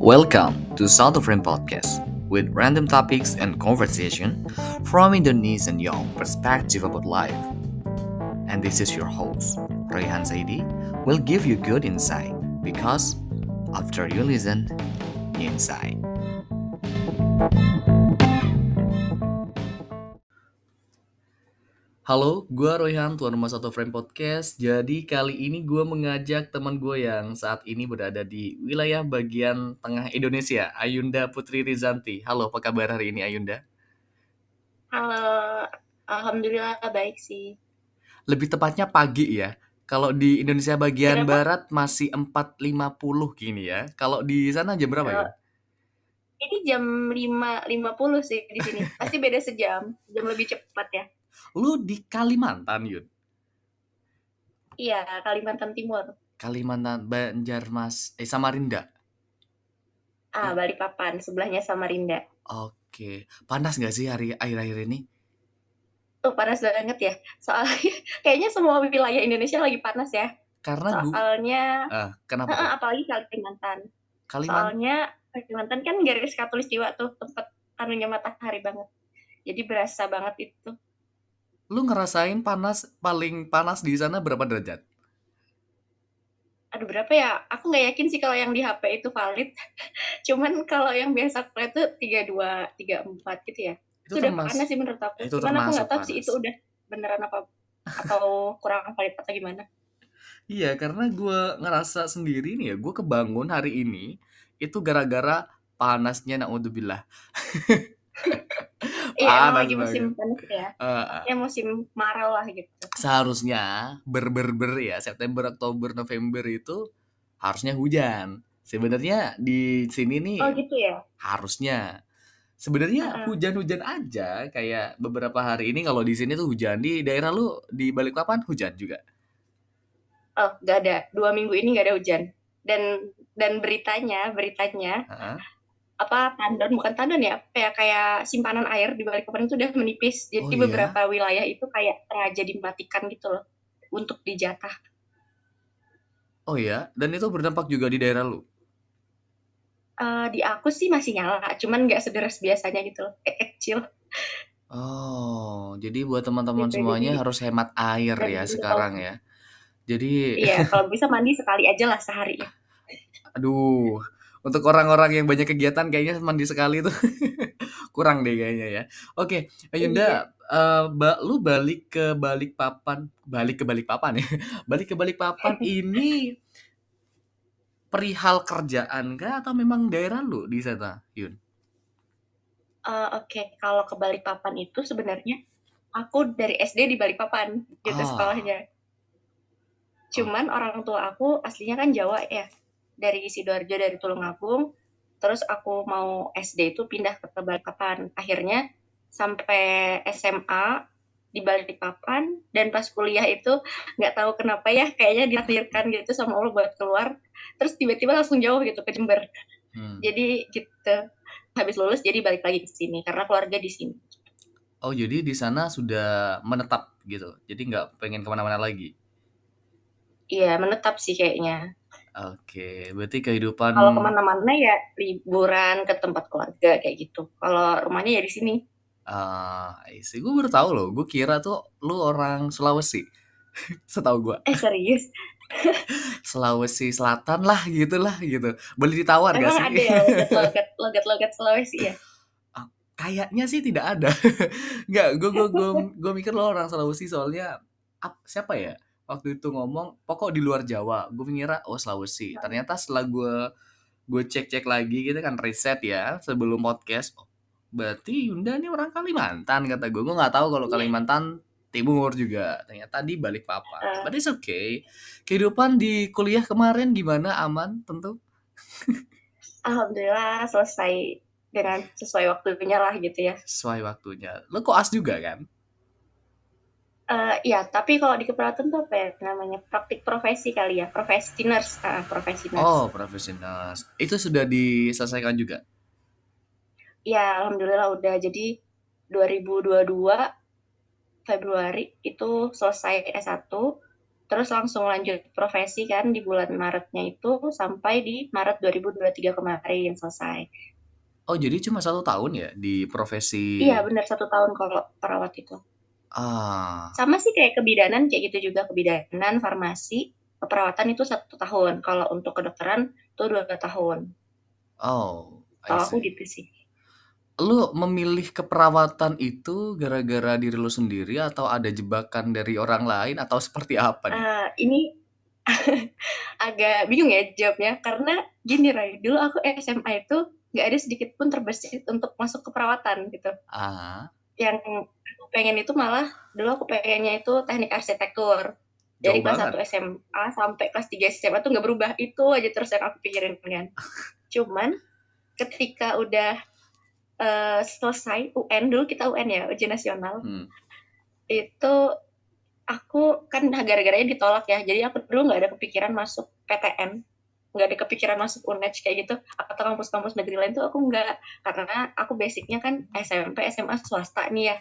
Welcome to South of Rain Podcast with random topics and conversation from Indonesian young perspective about life. And this is your host, Rayhan Saidi, will give you good insight because after you listen, you insight. Halo, gue Royhan, tuan rumah satu frame podcast. Jadi kali ini gue mengajak teman gue yang saat ini berada di wilayah bagian tengah Indonesia, Ayunda Putri Rizanti. Halo, apa kabar hari ini Ayunda? Halo, alhamdulillah baik sih. Lebih tepatnya pagi ya. Kalau di Indonesia bagian Kenapa? barat masih 4.50 gini ya. Kalau di sana jam berapa ya? Ini jam 5.50 sih di sini. Pasti beda sejam, jam lebih cepat ya. Lu di Kalimantan, Yud? Iya, Kalimantan Timur. Kalimantan, Banjarmas, eh Samarinda. Ah, Balikpapan, sebelahnya Samarinda. Oke, panas nggak sih hari akhir-akhir ini? Tuh panas banget ya. Soalnya kayaknya semua wilayah Indonesia lagi panas ya. Karena Soalnya, ah, kenapa tuh? apalagi Kalimantan. Kalimantan, Soalnya Kalimantan kan garis katulistiwa tuh tempat anunya matahari banget. Jadi berasa banget itu. Lu ngerasain panas paling panas di sana berapa derajat? aduh berapa ya? Aku nggak yakin sih kalau yang di HP itu valid. Cuman kalau yang biasa aku lihat tuh tiga dua tiga empat gitu ya. Itu, udah panas sih menurut aku. itu cuman aku nggak tahu sih itu udah beneran apa atau kurang valid atau gimana. Iya, karena gue ngerasa sendiri nih ya, gue kebangun hari ini itu gara-gara panasnya naudzubillah. iya Panas lagi musim panas ya. Eh, ya musim marau lah gitu. Seharusnya ber-ber-ber ya September, Oktober, November itu harusnya hujan. Sebenarnya di sini nih oh gitu ya? harusnya. Sebenarnya Heeh. hujan-hujan aja kayak beberapa hari ini kalau di sini tuh hujan. Di daerah lu di Balikpapan hujan juga. oh nggak ada. Dua minggu ini nggak ada hujan. Dan dan beritanya beritanya Heeh. Apa tandon bukan tandon ya kayak kayak simpanan air di Balikpapan itu udah menipis jadi Oh, iya? beberapa wilayah itu kayak sengaja dimatikan gitu loh untuk dijatah Oh ya, dan itu berdampak juga di daerah lu. Eh, di aku sih masih nyala cuman nggak sederas biasanya gitu loh kayak kecil Oh, jadi buat teman-teman Gitu, semuanya jadi- harus hemat air ya gitu. sekarang ya. Jadi, iya kalau bisa mandi sekali aja lah sehari aduh, untuk orang-orang yang banyak kegiatan kayaknya mandi sekali tuh. Kurang deh kayaknya ya. Oke, Ayunda, eh, ba- lu balik ke Balikpapan, balik ke Balikpapan ya, balik ke Balikpapan ini perihal kerjaan kah atau memang daerah lu di sana, Yun? Eh, oke. Kalau ke Balikpapan itu sebenarnya aku dari SD di Balikpapan gitu Ah. sekolahnya. Cuman orang tua aku aslinya kan Jawa ya dari Sidoarjo dari Tulungagung. Terus aku mau SD itu pindah ke Balikpapan akhirnya sampai SMA di Balikpapan. Dan pas kuliah itu nggak tahu kenapa ya kayaknya ditakdirkan gitu sama Allah buat keluar. Terus tiba-tiba langsung jauh gitu ke Jember. Hmm. jadi gitu. Habis lulus jadi balik lagi ke sini karena keluarga di sini. Oh, jadi di sana sudah menetap gitu. Jadi nggak pengen ke mana-mana lagi. iya menetap sih kayaknya Oke, berarti kehidupan kalau ke mana-mana ya liburan ke tempat keluarga kayak gitu kalau rumahnya ya di sini ah, sih gue baru tahu loh. Gue kira tuh lu orang Sulawesi. Setahu gue eh serius Sulawesi Selatan lah gitu lah gitu. Boleh ditawar gak emang sih? ada ya logat logat logat logat Sulawesi ya Kayaknya sih tidak ada. Nggak, gue gue gue gue mikir lo orang Sulawesi soalnya ap- siapa ya? Waktu itu ngomong pokok di luar Jawa. Gue mengira oh Sulawesi. Ternyata setelah gue gue cek-cek lagi gitu kan riset ya sebelum podcast. Oh, berarti Yunda ini orang Kalimantan kata gue. Gue nggak tahu kalau Iya. Kalimantan Timur juga. Ternyata di Balikpapan. Eh. But it's okay. Kehidupan di kuliah kemarin gimana? Aman tentu. alhamdulillah selesai dengan sesuai waktunya lah gitu ya Sesuai waktunya. Lo koas juga kan? Eh ya tapi kalau di keperawatan tuh apa ya namanya praktik profesi kali ya profesi nurse ah, profesi nurse Oh, profesional. Itu sudah diselesaikan juga. ya alhamdulillah udah jadi 2022 Februari itu selesai S1 terus langsung lanjut profesi kan di bulan Maretnya itu sampai di Maret 2023 kemarin selesai. Oh jadi cuma satu tahun ya di profesi? Iya benar satu tahun kalau perawat itu. Ah. Sama sih kayak kebidanan kayak gitu juga kebidanan, farmasi, keperawatan itu satu tahun. Kalau untuk kedokteran itu dua tahun. Oh, I Kalau aku gitu sih. Lu memilih keperawatan itu gara-gara diri lu sendiri atau ada jebakan dari orang lain atau seperti apa nih? Ah, ini agak bingung ya jawabnya karena gini Ray, dulu aku SMA itu nggak ada sedikit pun terbesit untuk masuk keperawatan gitu. Ah, Yang aku pengen itu malah dulu aku pengennya itu teknik arsitektur. Dari jauh kelas banget. 1 SMA sampai kelas 3 SMA tuh nggak berubah itu aja terus yang aku pikirin kan. Cuman ketika udah eh, selesai UN dulu kita UN ya ujian nasional Hmm. itu aku kan gara-garanya ditolak ya jadi aku dulu nggak ada kepikiran masuk PTN nggak ada kepikiran masuk UNED kayak gitu atau kampus-kampus negeri lain tuh aku nggak. Karena aku basicnya kan SMP SMA swasta nih ya.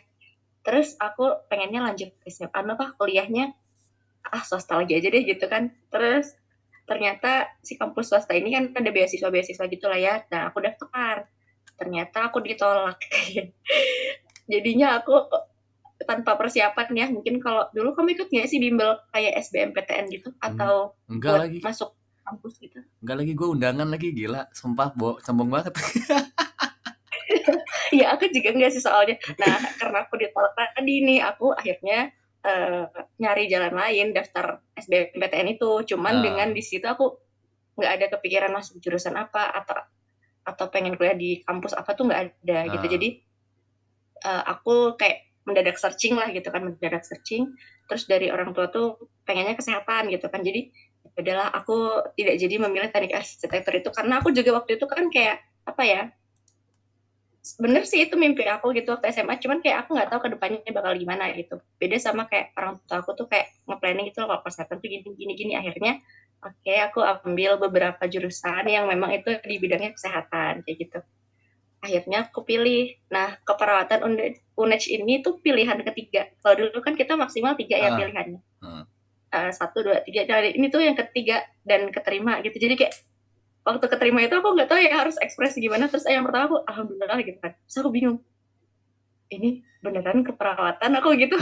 Terus aku pengennya lanjut SMA apa kuliahnya? Ah swasta lagi aja deh gitu kan. Terus ternyata si kampus swasta ini kan ada beasiswa-beasiswa gitu lah ya. Nah aku daftar. Ternyata aku ditolak. Jadinya aku tanpa persiapan ya. Mungkin kalau dulu kamu ikut nggak sih bimbel kayak SBMPTN gitu? Atau Enggak lagi. masuk kampus gitu Enggak lagi gue undangan lagi gila. Sumpah, Bo, sombong banget. Iya aku juga enggak sih soalnya nah karena aku ditolak tadi nih aku akhirnya eh, nyari jalan lain daftar SBMPTN itu cuman Ah. dengan di situ aku nggak ada kepikiran masuk jurusan apa atau atau pengen kuliah di kampus apa tuh nggak ada gitu Ah. jadi eh, aku kayak mendadak searching lah gitu kan mendadak searching terus dari orang tua tuh pengennya kesehatan gitu kan jadi ya udahlah aku tidak jadi memilih teknik arsitektur itu. Karena aku juga waktu itu kan kayak apa ya bener sih itu mimpi aku gitu waktu SMA cuman kayak aku nggak tahu ke depannya bakal gimana gitu. Beda sama kayak orang tua aku tuh kayak nge-planning gitu loh kalau kesehatan tuh gini gini gini. Akhirnya oke aku ambil beberapa jurusan yang memang itu di bidangnya kesehatan kayak gitu. Akhirnya aku pilih. Nah keperawatan UNED ini tuh pilihan ketiga. Kalau dulu kan kita maksimal tiga ya Ah. pilihannya. Hmm. Eh, satu dua tiga nah, ini tuh yang ketiga dan keterima gitu. Jadi kayak waktu keterima itu aku nggak tahu ya harus ekspresi gimana. Terus yang pertama aku alhamdulillah gitu kan. Terus aku bingung ini beneran keperawatan aku? gitu.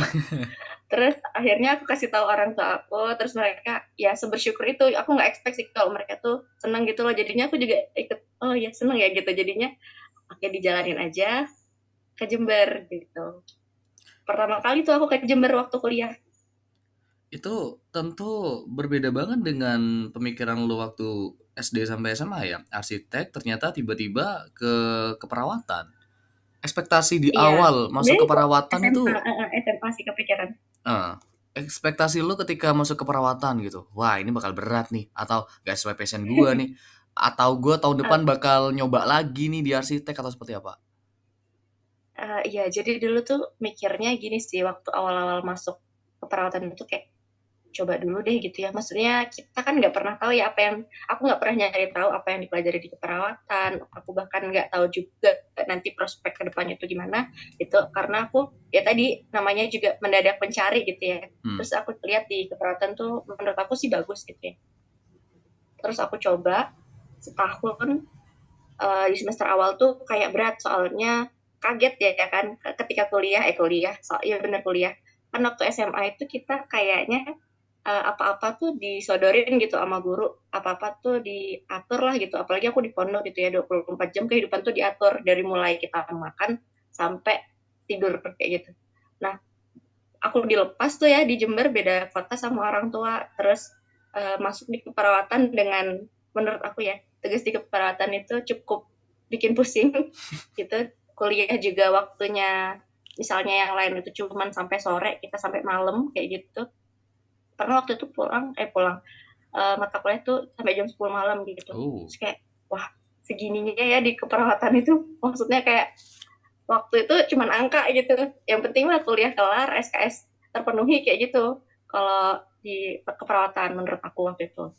Terus akhirnya aku kasih tahu orang tua aku. Terus mereka ya sebersyukur itu. Aku nggak expect sih kalau mereka tuh seneng gitu loh. Jadinya aku juga ikut oh ya seneng ya gitu. Jadinya oke dijalanin aja ke Jember gitu. Pertama kali tuh aku ke Jember waktu kuliah Itu tentu berbeda banget dengan pemikiran lu waktu SD sampai SMA ya. Arsitek ternyata tiba-tiba ke keperawatan. Ekspektasi di Iya. awal masuk Sebenarnya keperawatan itu SMA, eh, eh, SMA sih kepikiran eh, ekspektasi lu ketika masuk keperawatan gitu. Wah, ini bakal berat nih atau gak sesuai passion gua nih. Atau gua tahun depan bakal nyoba lagi nih di arsitek atau seperti apa? Eh, iya, jadi dulu tuh mikirnya gini sih, waktu awal-awal masuk keperawatan itu kayak coba dulu deh gitu ya. Maksudnya kita kan nggak pernah tahu ya apa yang aku nggak pernah nyari tahu apa yang dipelajari di keperawatan. Aku bahkan nggak tahu juga nanti prospek ke depannya itu gimana. Itu karena aku ya tadi namanya juga mendadak mencari gitu ya. Hmm. Terus aku lihat di keperawatan tuh menurut aku sih bagus gitu ya. Terus aku coba setahun eh, di semester awal tuh kayak berat soalnya kaget ya, ya kan ketika kuliah eh kuliah so, iya bener kuliah kan waktu SMA itu kita kayaknya eh, apa-apa tuh disodorin gitu sama guru. Apa-apa tuh diatur lah gitu. Apalagi aku di pondok gitu ya 24 jam kehidupan tuh diatur. Dari mulai kita makan sampai tidur kayak gitu. Nah aku dilepas tuh ya di Jember beda kota sama orang tua. Terus eh, masuk di keperawatan dengan menurut aku ya tugas di keperawatan itu cukup bikin pusing. Gitu kuliah juga waktunya misalnya yang lain itu cuman sampai sore kita sampai malam kayak gitu pernah waktu itu pulang eh pulang eh, mata kuliah tuh sampai jam 10 malam gitu. Oh. terus kayak wah segininya ya di keperawatan itu. Maksudnya kayak waktu itu cuman angka gitu. Yang penting lah kuliah kelar SKS terpenuhi kayak gitu. Kalau di keperawatan menurut aku waktu itu.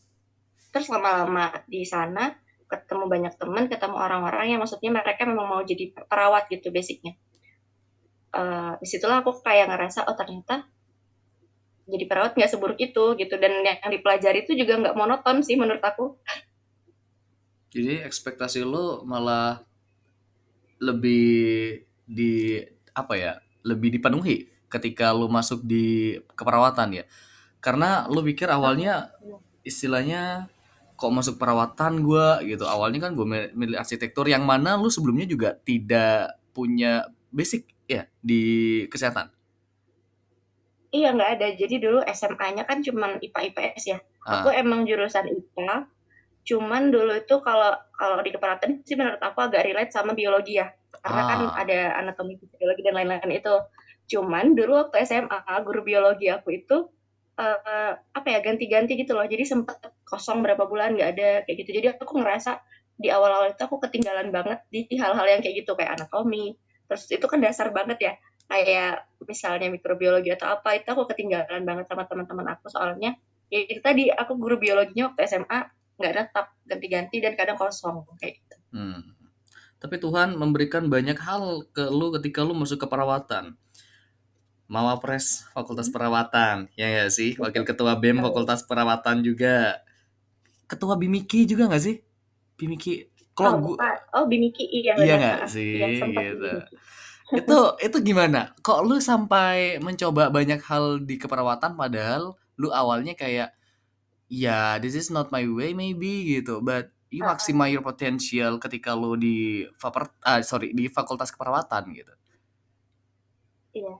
Terus lama-lama di sana ketemu banyak teman ketemu orang-orang yang maksudnya mereka memang mau jadi perawat gitu basicnya. Eh, di situlah aku kayak ngerasa oh ternyata jadi perawat nggak seburuk itu gitu. Dan yang dipelajari itu juga nggak monoton sih menurut aku. Jadi ekspektasi lo malah lebih di apa ya lebih dipenuhi ketika lo masuk di keperawatan ya? Karena lo pikir awalnya istilahnya kok masuk perawatan gue gitu. Awalnya kan gue milih arsitektur yang mana lu sebelumnya juga tidak punya basic ya di kesehatan Iya nggak ada. Jadi dulu SMA-nya kan cuman IPA IPS ya. Ah. Aku emang jurusan IPA. Cuman dulu itu kalau kalau di keperawatan sih menurut aku agak relate sama biologi ya. Karena kan ah. kan ada anatomi fisiologi dan lain-lain itu. Cuman dulu waktu SMA guru biologi aku itu uh, apa ya ganti-ganti gitu loh. Jadi sempat kosong berapa bulan nggak ada kayak gitu. Jadi aku ngerasa di awal-awal itu aku ketinggalan banget di hal-hal yang kayak gitu kayak anatomi. Terus itu kan dasar banget ya kayak misalnya mikrobiologi atau apa itu aku ketinggalan banget sama teman-teman aku soalnya ya itu tadi aku guru biologinya waktu SMA nggak tetap ganti-ganti dan kadang kosong kayak gitu. Hmm. Tapi Tuhan memberikan banyak hal ke lu ketika lu masuk ke perawatan. Mawapres Fakultas Perawatan, ya nggak sih? Wakil Ketua BEM Fakultas Perawatan juga. Ketua Bimiki juga nggak sih? Bimiki. Kalau oh, gua... oh Bimiki iya. Iya nggak sih? Iya, gitu itu itu gimana? Kok lu sampai mencoba banyak hal di keperawatan padahal lu awalnya kayak ya this is not my way maybe gitu, but you maximize your potential ketika lu di faper, uh, sorry di fakultas keperawatan gitu. Iya.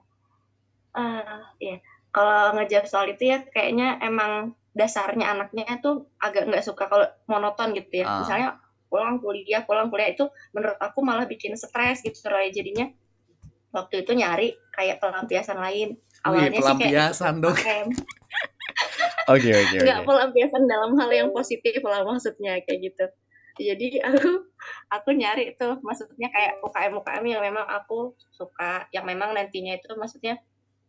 Uh, iya. Kalau ngejawab soal itu ya kayaknya emang dasarnya anaknya tuh agak nggak suka kalau monoton gitu ya. Uh. Misalnya pulang kuliah, pulang kuliah itu menurut aku malah bikin stres gitu terus jadinya waktu itu nyari kayak pelampiasan lain. Awalnya Wih, pelampiasan sih kayak dong. oke oke nggak pelampiasan dalam hal yang positif lah maksudnya kayak gitu. Jadi aku aku nyari tuh maksudnya kayak UKM UKM yang memang aku suka yang memang nantinya itu maksudnya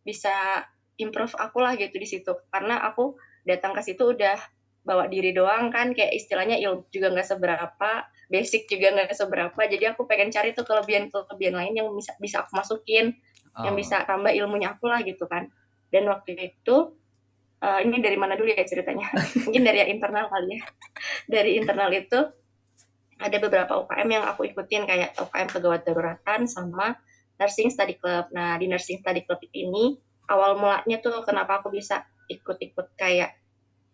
bisa improve aku lah gitu di situ. Karena aku datang ke situ udah bawa diri doang kan kayak istilahnya ilmu juga nggak seberapa basic juga nggak seberapa jadi aku pengen cari tuh kelebihan kelebihan lain yang bisa bisa aku masukin oh. yang bisa tambah ilmunya aku lah gitu kan. Dan waktu itu uh, ini dari mana dulu ya ceritanya? Mungkin dari internal kali ya. Dari internal itu ada beberapa UKM yang aku ikutin kayak UKM kegawat daruratan sama nursing study club. Nah di nursing study club ini awal mulanya tuh kenapa aku bisa ikut-ikut kayak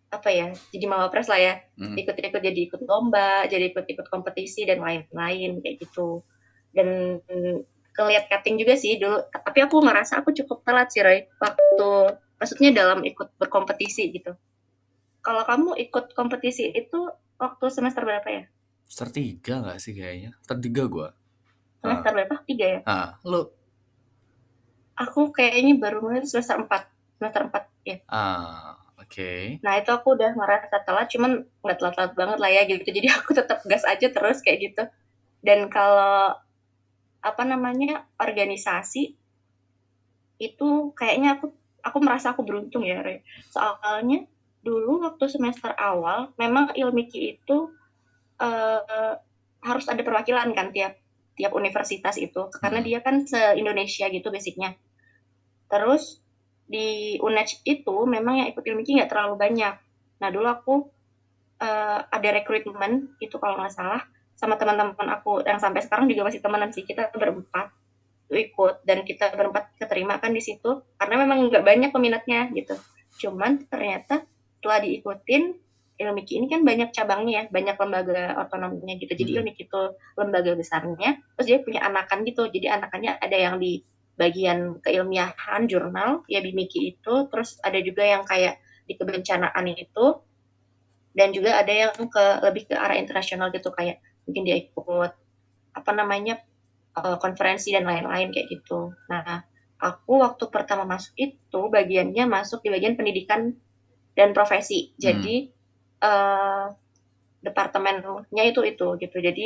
apa ya jadi mawapres lah ya. Hmm. ikut-ikut jadi ikut lomba jadi ikut-ikut kompetisi dan lain-lain kayak gitu. Dan keliat cutting juga sih dulu. Tapi aku ngerasa aku cukup telat sih Roy waktu maksudnya dalam ikut berkompetisi gitu. Kalau kamu ikut kompetisi itu waktu semester berapa ya? Semester tiga nggak sih kayaknya? Semester tiga gue semester ah. berapa? Tiga ya? Ah lu? Aku kayaknya baru mulai semester empat. Semester empat ya. Ah okay. nah itu aku udah ngerasa telat cuman nggak telat-telat banget lah ya gitu jadi aku tetap gas aja terus kayak gitu dan kalau apa namanya organisasi itu kayaknya aku aku merasa aku beruntung ya Re. soalnya dulu waktu semester awal memang ilmiki itu uh, harus ada perwakilan kan tiap tiap universitas itu karena hmm. dia kan se Indonesia gitu basicnya terus di UNED itu memang yang ikut ilmiki nggak terlalu banyak. Nah dulu aku uh, ada rekrutmen itu kalau nggak salah sama teman-teman aku yang sampai sekarang juga masih temenan sih kita berempat ikut dan kita berempat keterima kan di situ karena memang nggak banyak peminatnya gitu. Cuman ternyata setelah diikutin Ilmiki ini kan banyak cabangnya ya, banyak lembaga otonomnya gitu. Jadi hmm. Ilmiki itu lembaga besarnya, terus dia punya anakan gitu. Jadi anakannya ada yang di bagian keilmiahan jurnal ya Bimiki itu terus ada juga yang kayak di kebencanaan itu dan juga ada yang ke lebih ke arah internasional gitu kayak mungkin dia ikut apa namanya uh, konferensi dan lain-lain kayak gitu. Nah, aku waktu pertama masuk itu bagiannya masuk di bagian pendidikan dan profesi. Jadi hmm. uh, departemennya itu itu gitu. Jadi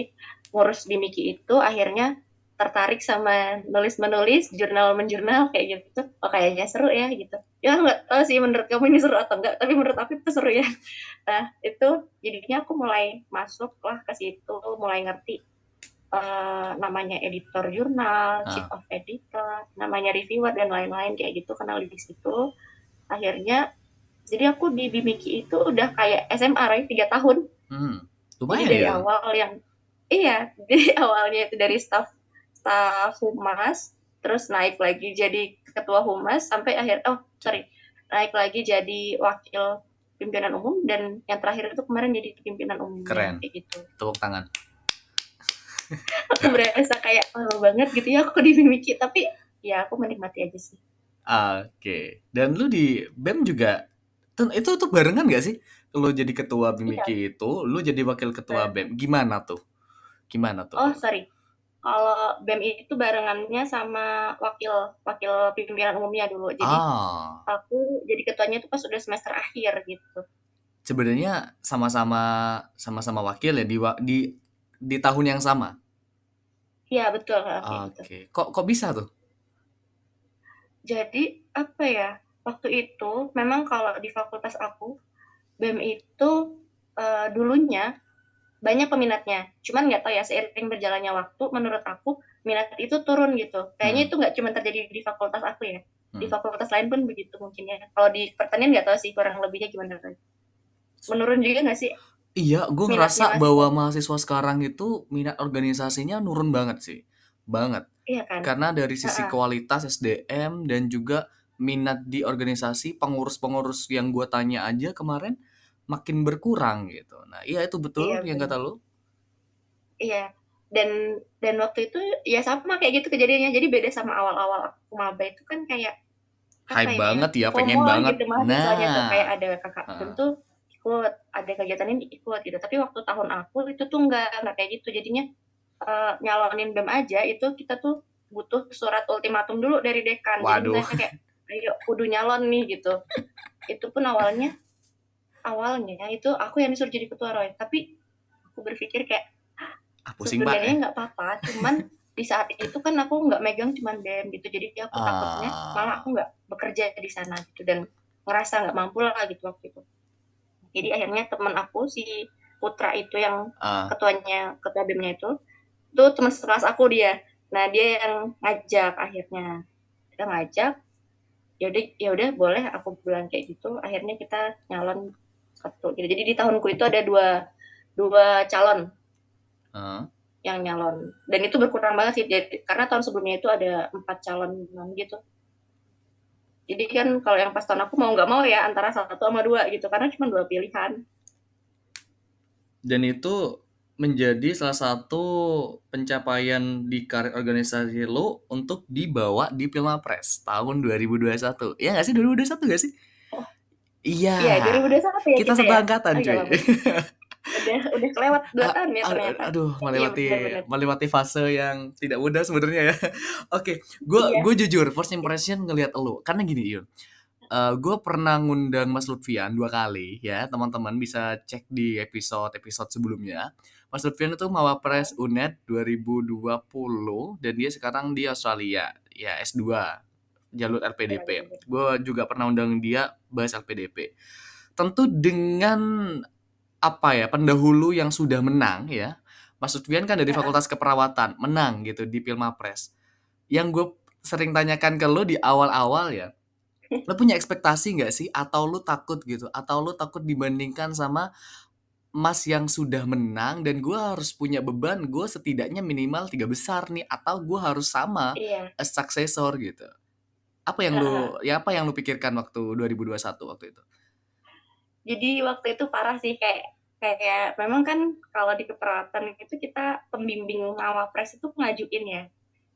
ngurus Bimiki itu akhirnya tertarik sama nulis menulis jurnal menjurnal kayak gitu. Oh kayaknya seru ya gitu. Ya nggak tahu sih menurut kamu ini seru atau enggak tapi menurut aku itu seru ya. Nah itu jadinya aku mulai masuk lah ke situ mulai ngerti uh, namanya editor jurnal ah. chief of editor namanya reviewer dan lain-lain kayak gitu kenal di situ. Akhirnya jadi aku di Bimiki itu udah kayak SMA right tiga tahun. Hmm. jadi lumayan dari ya? awal yang iya dari awalnya itu dari staff staff humas terus naik lagi jadi ketua humas sampai akhir oh sorry naik lagi jadi wakil pimpinan umum dan yang terakhir itu kemarin jadi pimpinan umum Keren. kayak gitu tepuk tangan aku berasa kayak oh, banget gitu ya aku di Mimiki tapi ya aku menikmati aja sih Oke. Dan lu di BEM juga itu tuh barengan gak sih? Lu jadi ketua BMIKI itu, lu jadi wakil ketua BEM. Gimana tuh? Gimana tuh? oh sorry kalau BEM itu barengannya sama wakil wakil pimpinan umumnya dulu jadi ah, aku jadi ketuanya itu pas udah semester akhir gitu sebenarnya sama-sama sama-sama wakil ya di di di tahun yang sama. iya betul kayak Oke. gitu Kok kok bisa tuh? jadi apa ya waktu itu memang kalau di fakultas aku BEM itu eh, dulunya banyak peminatnya cuman nggak tahu ya seiring berjalannya waktu menurut aku minat itu turun gitu kayaknya Hmm. itu nggak cuma terjadi di fakultas aku ya di Hmm. fakultas lain pun begitu mungkin ya kalau di pertanian nggak tahu sih kurang lebihnya gimana menurun juga nggak sih Iya, gue ngerasa bahwa mahasiswa sekarang itu minat organisasinya nurun banget sih. Banget. iya kan Karena dari sisi kualitas SDM dan juga minat di organisasi pengurus-pengurus yang gue tanya aja kemarin makin berkurang gitu. Nah, iya itu betul Iya, yang kata lu. iya dan dan waktu itu ya sama kayak gitu kejadiannya jadi beda sama awal-awal aku maba itu kan kayak Hype banget ya, pengen banget. gitu mahasiswanya tuh Nah. kayak ada kakak Ha. tentu ikut ada kegiatan ini ikut gitu tapi waktu tahun aku itu tuh nggak nggak kayak gitu jadinya eh, nyalonin bem aja itu kita tuh butuh surat ultimatum dulu dari dekan Waduh. jadi kayak ayo kudu nyalon nih gitu itu pun awalnya awalnya itu aku yang disuruh jadi ketua Roy. Tapi aku berpikir kayak Ah, pusing pak. sebenarnya nggak apa-apa cuman di saat itu kan aku nggak megang cuman bem gitu. Jadi aku takutnya Ah. malah aku nggak bekerja di sana gitu dan ngerasa nggak mampu lah gitu waktu itu. Jadi akhirnya teman aku si Putra itu yang Ah, ketuanya ketua bemnya itu itu teman sekelas aku dia. Nah dia yang ngajak akhirnya. Kita ngajak ya udah ya udah boleh aku bilang kayak gitu. Akhirnya kita nyalon satu gitu. Jadi di tahunku itu ada dua dua calon ah. yang nyalon. Dan itu berkurang banget sih. Jadi, karena tahun sebelumnya itu ada empat calon gitu. Jadi kan kalau yang pas tahun aku mau nggak mau ya antara satu sama dua gitu. Karena cuma dua pilihan. Dan itu menjadi salah satu pencapaian di karir organisasi lo untuk dibawa di Pilmapres tahun 2021. Iya nggak sih? 2021 nggak sih? Iya. iya 2021 ya kita satu ya angkatan Oh, iya, cuy. udah udah kelewat dua Ah, tahun ya Aduh, ternyata aduh, melewati Iya, melewati fase yang tidak mudah sebenarnya ya. Oke, gue Iya. gue jujur first impression ngelihat lo karena gini Yun. gue pernah ngundang Mas Lutfian dua kali ya teman-teman bisa cek di episode episode sebelumnya. Mas Lutfian itu Mawapres UNED 2020 dan dia sekarang di Australia ya S2 jalur LPDP. Gue juga pernah undang dia bahas LPDP. Tentu dengan apa ya pendahulu yang sudah menang ya. Mas Lutfian kan dari Ya. Fakultas Keperawatan menang gitu di Pilmapres. Yang gue sering tanyakan ke lo di awal-awal ya, lo punya ekspektasi nggak sih atau lo takut gitu atau lo takut dibandingkan sama Mas yang sudah menang dan gue harus punya beban gue setidaknya minimal tiga besar nih atau gue harus sama iya a successor gitu. Apa yang lo ya apa yang lo pikirkan waktu 2021 waktu itu? jadi waktu itu parah sih kayak kayak memang kan kalau di keperawatan itu kita pembimbing pres itu ngajuin ya.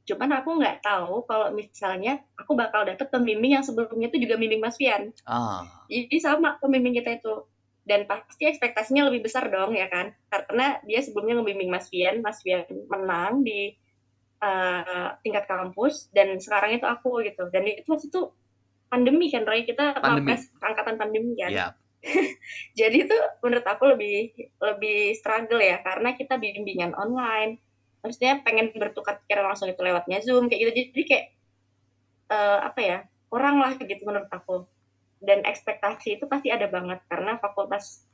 Cuman aku nggak tahu kalau misalnya aku bakal dapet pembimbing yang sebelumnya itu juga bimbing Mas Fian. Ah, jadi sama pembimbing kita itu. Dan pasti ekspektasinya lebih besar dong ya kan? Karena dia sebelumnya ngebimbing Mas Fian Mas Fian menang di eh, tingkat kampus dan sekarang itu aku gitu. Dan itu waktu itu pandemi kan Roy? Kita. Mapres angkatan pandemi kan? Ya. jadi itu menurut aku lebih lebih struggle ya karena kita bimbingan online. Maksudnya pengen bertukar pikiran langsung itu lewatnya zoom kayak gitu. Jadi kayak eh, apa ya kurang lah gitu menurut aku. Dan ekspektasi itu pasti ada banget karena fakultas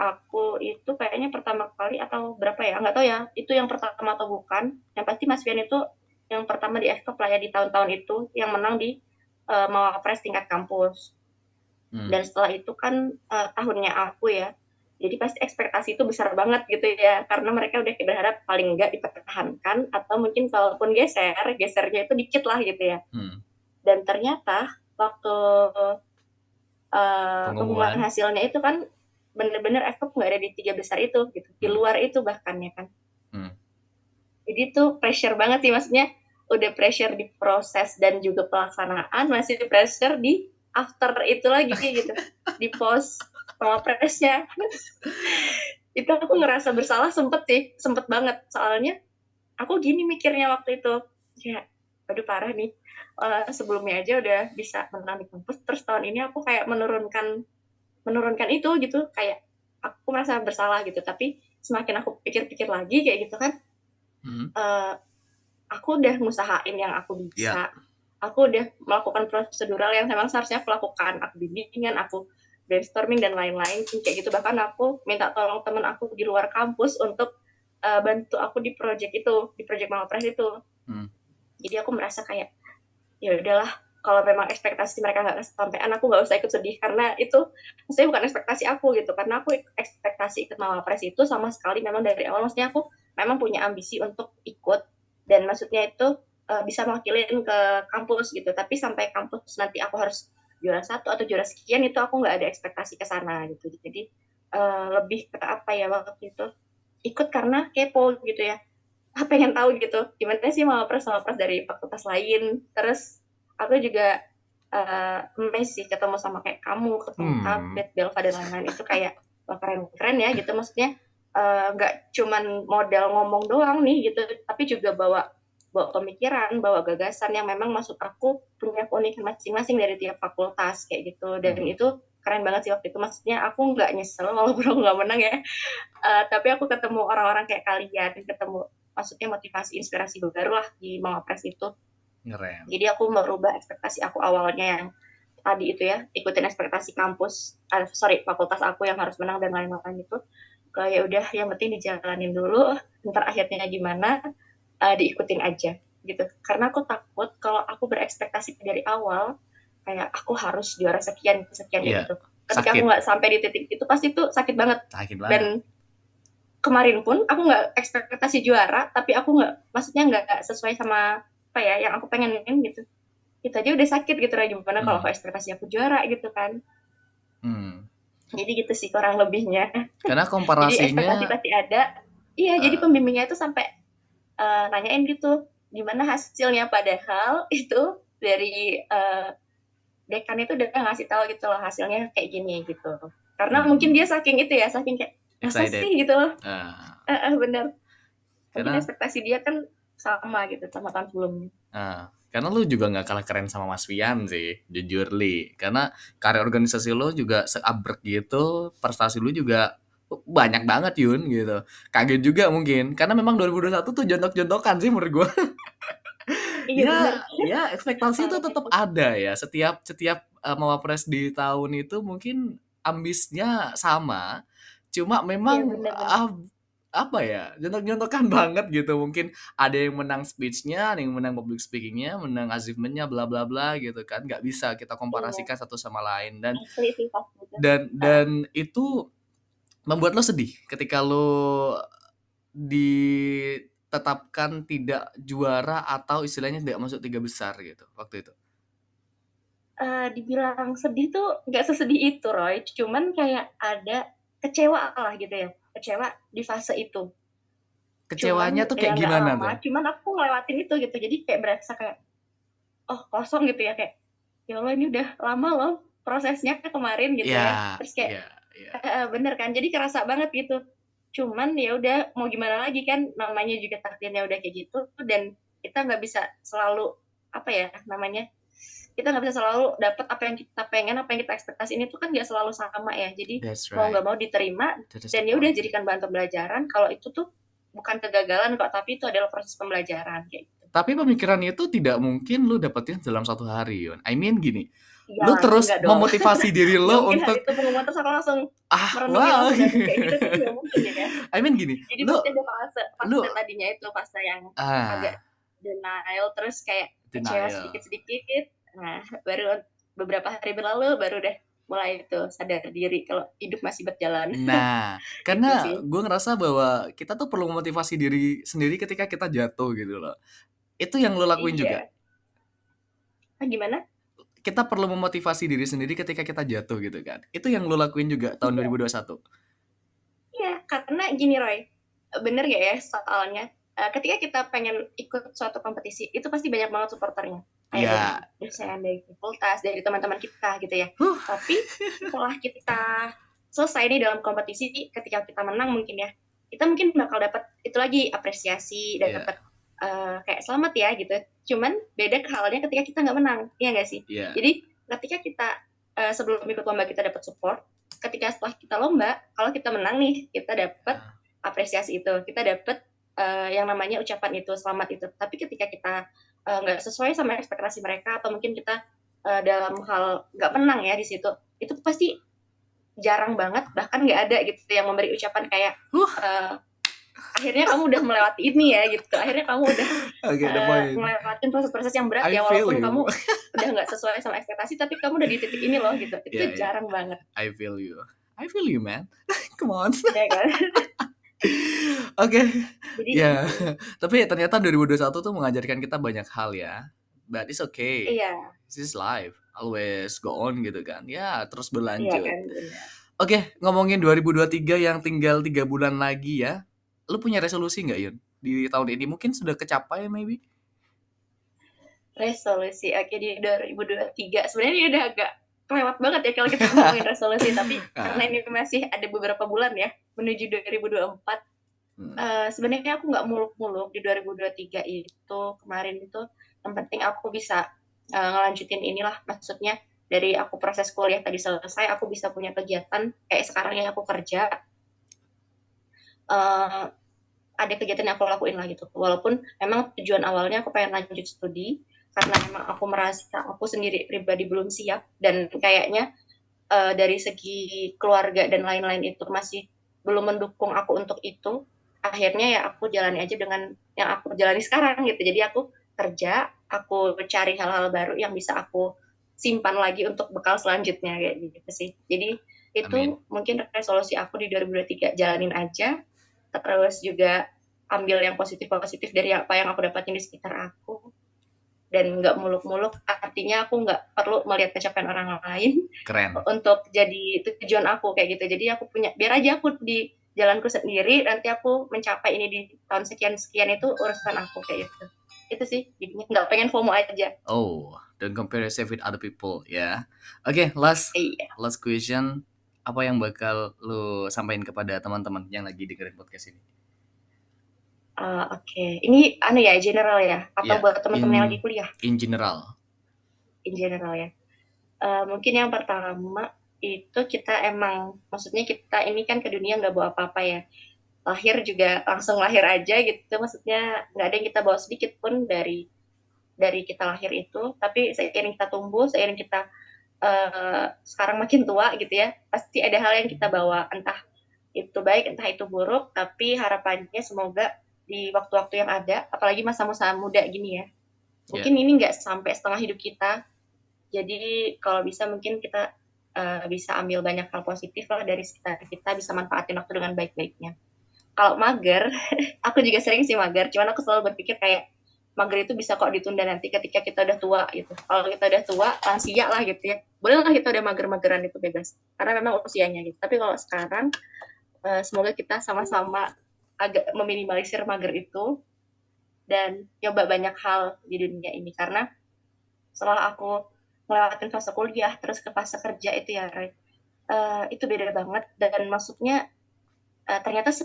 aku itu kayaknya pertama kali atau berapa ya? Nggak tahu ya itu yang pertama atau bukan? Yang pasti Mas Fian itu yang pertama di FKP lah ya di tahun-tahun itu yang menang di uh, Mawapres tingkat kampus. Hmm. dan setelah itu kan uh, tahunnya aku ya jadi pasti ekspektasi itu besar banget gitu ya karena mereka udah berharap paling enggak dipertahankan atau mungkin kalaupun geser gesernya itu dikit lah gitu ya. Hmm. dan ternyata waktu uh, pengumuman hasilnya itu kan bener-bener efek nggak ada di tiga besar itu gitu. Di hmm. luar itu bahkan ya kan. Hmm. jadi tuh pressure banget sih maksudnya udah pressure di proses dan juga pelaksanaan masih pressure di after itu lagi gitu. Di post presnya itu aku ngerasa bersalah sempet sih sempet banget. Soalnya aku gini mikirnya waktu itu. Ya aduh parah nih. Uh, sebelumnya aja udah bisa menang di kampus terus tahun ini aku kayak menurunkan menurunkan itu gitu kayak aku merasa bersalah gitu tapi semakin aku pikir-pikir lagi kayak gitu kan hmm. uh, aku udah ngusahain yang aku bisa yeah. aku udah melakukan prosedural yang memang seharusnya aku lakukan aku bimbingan aku brainstorming dan lain-lain kayak gitu bahkan aku minta tolong temen aku di luar kampus untuk uh, bantu aku di project itu di project Malpres itu hmm. jadi aku merasa kayak ya udahlah kalau memang ekspektasi mereka nggak kesampaian aku nggak usah ikut sedih. Karena itu maksudnya bukan ekspektasi aku gitu. Karena aku ekspektasi ikut Malpres itu sama sekali memang dari awal. Maksudnya aku memang punya ambisi untuk ikut. Dan maksudnya itu uh, bisa mewakilin ke kampus gitu. Tapi sampai kampus nanti aku harus juara satu atau juara sekian itu aku nggak ada ekspektasi ke sana gitu. Jadi uh, lebih ke apa ya waktu itu? Ikut karena kepo gitu ya. Pengen tahu gitu. Gimana sih mau pres sama pres dari fakultas lain? Terus aku juga uh, sih ketemu sama kayak kamu ketemu hmm. Abed Belva dan lain-lain. Itu kayak wah keren keren ya gitu. Maksudnya nggak uh, cuman model ngomong doang nih gitu tapi juga bawa bawa pemikiran, bawa gagasan yang memang maksud aku punya keunikan masing-masing dari tiap fakultas kayak gitu. Dan hmm. itu keren banget sih waktu itu. Maksudnya aku nggak nyesel walaupun nggak menang ya. Uh, tapi aku ketemu orang-orang kayak kalian ketemu maksudnya motivasi inspirasi baru lah di Mawapres itu Keren. jadi aku merubah ekspektasi aku awalnya yang tadi itu ya ikutin ekspektasi kampus uh, sorry fakultas aku yang harus menang dan lain-lain itu. Kayak udah yang penting dijalanin dulu ntar akhirnya gimana uh, diikutin aja gitu. Karena aku takut kalau aku berekspektasi dari awal kayak aku harus juara sekian sekian yeah, gitu. Ketika sakit. aku nggak sampai di titik itu pasti itu sakit banget. Sakit banget. dan kemarin pun aku nggak ekspektasi juara tapi aku nggak maksudnya nggak sesuai sama apa ya yang aku pengenin gitu. Itu aja udah sakit gitu aja gimana hmm. kalau ekspektasi aku juara gitu kan. Hmm. jadi gitu sih kurang lebihnya. Karena komparasinya jadi ekspektasi pasti ada. Iya uh, jadi ah. pembimbingnya itu sampai uh, nanyain gitu gimana hasilnya? Padahal itu dari uh, dekan itu udah ngasih tahu gitu loh hasilnya kayak gini gitu. Karena hmm. mungkin dia saking itu ya saking kayak sih? Gitu loh. Uh. Uh, uh, bener karena mungkin ekspektasi dia kan sama gitu sama tahun sebelumnya uh. karena lu juga nggak kalah keren sama Mas Wian sih jujur li karena karya organisasi lu juga seabrek gitu prestasi lu juga banyak banget Yun gitu. Kaget juga mungkin karena memang 2021 tuh jontok-jontokan sih menurut gue. Iya, ya, ya ekspektasi itu tetap ada ya. Setiap setiap uh, mawapres di tahun itu mungkin ambisnya sama. Cuma memang ya, uh, apa ya jontok-jontokan banget gitu. Mungkin ada yang menang speechnya ada yang menang public speakingnya menang achievementnya bla bla bla gitu kan. Nggak bisa kita komparasikan iya. satu sama lain. Dan dan dan itu membuat lo sedih ketika lo ditetapkan tidak juara atau istilahnya tidak masuk tiga besar gitu waktu itu? Uh, dibilang sedih tuh nggak sesedih itu Roy, cuman kayak ada kecewa lah gitu ya, kecewa di fase itu. Kecewanya cuman, tuh kayak ya gimana lama, tuh? Cuman aku ngelewatin itu gitu, jadi kayak berasa kayak oh kosong gitu ya kayak ya Allah ini udah lama loh prosesnya kemarin gitu yeah, ya, iya, terus kayak yeah yeah. bener kan jadi kerasa banget gitu cuman ya udah mau gimana lagi kan namanya juga takdirnya udah kayak gitu dan kita nggak bisa selalu apa ya namanya kita nggak bisa selalu dapat apa yang kita pengen apa yang kita ekspektasi. Ini tuh kan nggak selalu sama ya. Jadi right. mau nggak mau diterima dan ya udah jadikan bahan pembelajaran. Kalau itu tuh bukan kegagalan kok tapi itu adalah proses pembelajaran kayak gitu. tapi pemikiran itu tidak mungkin lu dapetin dalam satu hari Yon I mean gini Ya, lu terus memotivasi diri lo untuk itu pengumuman terus aku langsung ah wow. kayak gitu mungkin ya I mean gini jadi lu, ada fase fase lu, tadinya itu fase yang ah, agak denial terus kayak kecewa sedikit sedikit nah baru beberapa hari berlalu baru deh mulai itu sadar diri kalau hidup masih berjalan. Nah, Gitu karena sih. gue ngerasa bahwa kita tuh perlu memotivasi diri sendiri ketika kita jatuh gitu loh. Itu yang lo lakuin juga. Iya. Ah, gimana? Kita perlu memotivasi diri sendiri ketika kita jatuh gitu kan. Itu yang lo lakuin juga tahun Iya. 2021. Iya, karena gini Roy, bener gak ya soalnya eh, ketika kita pengen ikut suatu kompetisi itu pasti banyak banget supporternya. Kayak dari dosen, dari fakultas, dari teman-teman kita gitu ya. Huh. Tapi setelah kita selesai nih dalam kompetisi, ketika kita menang mungkin ya, kita mungkin bakal dapat itu lagi apresiasi dan Iya. dapat eh, kayak selamat ya gitu. Cuman beda halnya ketika kita nggak menang, iya nggak sih? Iya. Jadi ketika kita eh, sebelum ikut lomba kita dapat support, ketika setelah kita lomba, kalau kita menang nih, kita dapat apresiasi itu, kita dapat eh, yang namanya ucapan itu, selamat itu. Tapi ketika kita eh, nggak sesuai sama ekspektasi mereka, atau mungkin kita eh, dalam hal nggak menang ya di situ, itu pasti jarang banget, bahkan nggak ada gitu yang memberi ucapan kayak eh, akhirnya kamu udah melewati ini ya gitu, akhirnya kamu udah eh, point. ngelewatin proses-proses yang berat I ya walaupun you. kamu udah nggak sesuai sama ekspektasi tapi kamu udah di titik ini loh gitu itu iya. jarang banget I feel you. I feel you, man. Come on. ya kan Oke. jadi Ya. Tapi ternyata 2021 tuh mengajarkan kita banyak hal ya. But it's okay. iya This is life. Always go on gitu kan. Ya, terus iya berlanjut. kan benar. Oke, ngomongin 2023 yang tinggal tiga bulan lagi ya. Lu punya resolusi nggak Yun? Di tahun ini mungkin sudah kecapai maybe? resolusi oke di 2023 sebenarnya ini udah agak kelewat banget ya kalau kita ngomongin resolusi tapi Ah. karena ini masih ada beberapa bulan ya menuju 2024 Hmm. Eh, sebenarnya aku nggak muluk-muluk di 2023 itu kemarin itu yang penting aku bisa eh, ngelanjutin inilah maksudnya dari aku proses kuliah tadi selesai aku bisa punya kegiatan kayak sekarang yang aku kerja Eh, ada kegiatan yang aku lakuin lah gitu walaupun memang tujuan awalnya aku pengen lanjut studi karena memang aku merasa aku sendiri pribadi belum siap. Dan kayaknya eh, dari segi keluarga dan lain-lain itu masih belum mendukung aku untuk itu. Akhirnya ya aku jalani aja dengan yang aku jalani sekarang gitu. Jadi aku kerja aku cari hal-hal baru yang bisa aku simpan lagi untuk bekal selanjutnya kayak gitu sih. Jadi itu Amin. mungkin resolusi aku di 2023 jalanin aja. Terus juga ambil yang positif-positif dari apa yang aku dapatin di sekitar aku dan nggak muluk-muluk artinya aku nggak perlu melihat pencapaian orang lain Keren. untuk jadi tujuan aku kayak gitu jadi aku punya biar aja aku di jalanku sendiri nanti aku mencapai ini di tahun sekian sekian itu urusan aku kayak gitu itu sih jadinya nggak pengen FOMO aja Oh, don't compare yourself with other people ya. Oke, last iya last question. Apa yang bakal lu sampaikan kepada teman-teman yang lagi dengerin podcast ini? Eh, oke. Ini anu ya general ya? Atau Iya, buat teman-teman yang lagi kuliah? In general. in general ya. Eh, mungkin yang pertama itu kita emang maksudnya kita ini kan ke dunia nggak bawa apa-apa ya. Lahir juga langsung lahir aja gitu. Maksudnya nggak ada yang kita bawa sedikit pun dari dari kita lahir itu. Tapi seiring kita tumbuh seiring kita eh, sekarang makin tua gitu ya pasti ada hal yang kita bawa. Entah itu baik entah itu buruk tapi harapannya semoga di waktu-waktu yang ada apalagi masa-masa muda gini ya. Mungkin ini nggak sampai setengah hidup kita. Jadi kalau bisa mungkin kita eh, bisa ambil banyak hal positif lah dari sekitar kita bisa manfaatin waktu dengan baik-baiknya. Kalau mager aku juga sering sih mager cuman aku selalu berpikir kayak mager itu bisa kok ditunda nanti ketika kita udah tua gitu. Kalau kita udah tua lansia lah gitu ya. Boleh lah kita udah mager-mageran itu bebas karena memang usianya gitu. Tapi kalau sekarang eh, semoga kita sama-sama agak meminimalisir mager itu dan coba banyak hal di dunia ini. Karena setelah aku ngelewatin fase kuliah terus ke fase kerja itu ya eh, itu beda banget. Dan maksudnya eh, ternyata se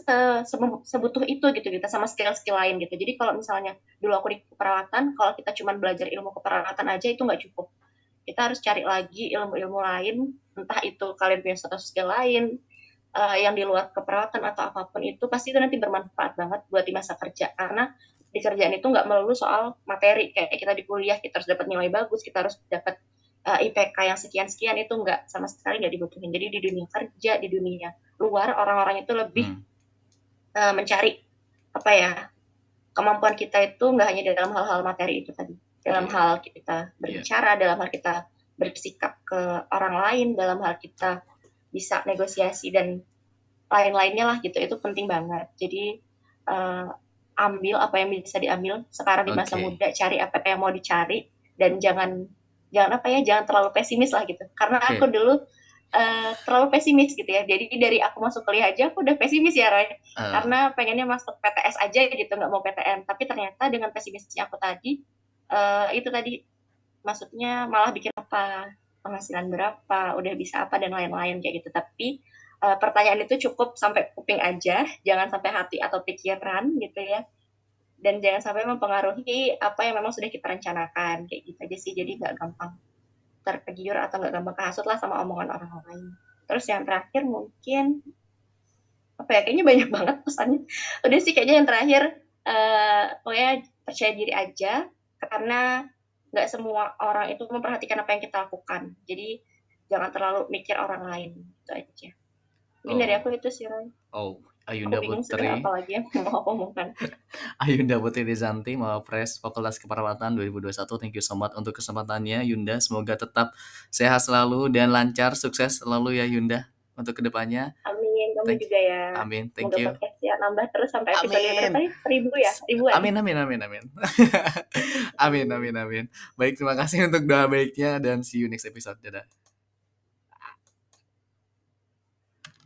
se- sebutuh itu gitu kita sama skill-skill lain gitu. Jadi kalau misalnya dulu aku di keperawatan kalau kita cuma belajar ilmu keperawatan aja itu nggak cukup. Kita harus cari lagi ilmu-ilmu lain entah itu kalian punya satu skill lain eh, yang di luar keperawatan atau apa pun itu pasti itu nanti bermanfaat banget buat di masa kerja. Karena di kerjaan itu nggak melulu soal materi. Kayak kita di kuliah kita harus dapat nilai bagus kita harus dapat eh, IPK yang sekian sekian itu nggak sama sekali nggak dibutuhin. Jadi di dunia kerja di dunia luar orang-orang itu lebih Hmm. eh, mencari apa ya kemampuan kita itu nggak hanya dalam hal-hal materi itu tadi. Dalam Iya. hal kita berbicara dalam hal kita bersikap ke orang lain dalam hal kita bisa negosiasi dan lain-lainnya lah gitu. Itu penting banget. Jadi uh, ambil apa yang bisa diambil sekarang di masa okay. muda cari apa yang mau dicari dan jangan jangan apa ya jangan terlalu pesimis lah gitu. Karena okay. aku dulu uh, terlalu pesimis gitu ya. Jadi dari aku masuk kuliah aja aku udah pesimis ya Roy. Uh. karena pengennya masuk PTS aja gitu nggak mau PTN tapi ternyata dengan pesimisnya aku tadi uh, itu tadi maksudnya malah bikin apa penghasilan berapa udah bisa apa dan lain-lain kayak gitu tapi uh, pertanyaan itu cukup sampai kuping aja, jangan sampai hati atau pikiran gitu ya. Dan jangan sampai mempengaruhi apa yang memang sudah kita rencanakan kayak gitu aja sih. Jadi nggak gampang tergiur atau nggak gampang kehasut lah sama omongan orang lain. Terus yang terakhir mungkin apa ya kayaknya banyak banget pesannya. Udah sih kayaknya yang terakhir uh, oh ya percaya diri aja karena nggak semua orang itu memperhatikan apa yang kita lakukan. Jadi jangan terlalu mikir orang lain itu aja. Mungkin oh. dari aku itu sih Roy. Oh, Ayunda aku Putri. Yang mau omongkan? Ayunda Putri Rizanti, Mawapres Fakultas Keperawatan 2021. Thank you so much untuk kesempatannya Yunda. Semoga tetap sehat selalu dan lancar, sukses selalu ya Yunda untuk ke depannya. Amin, kamu thank, juga ya. Amin, thank Semoga you. Ya nambah terus sampai episode amin. berapa nih? Ribu ya? Ribuan. Amin, amin, amin, amin. amin, amin, amin. Baik, terima kasih untuk doa baiknya dan see you next episode. Dadah.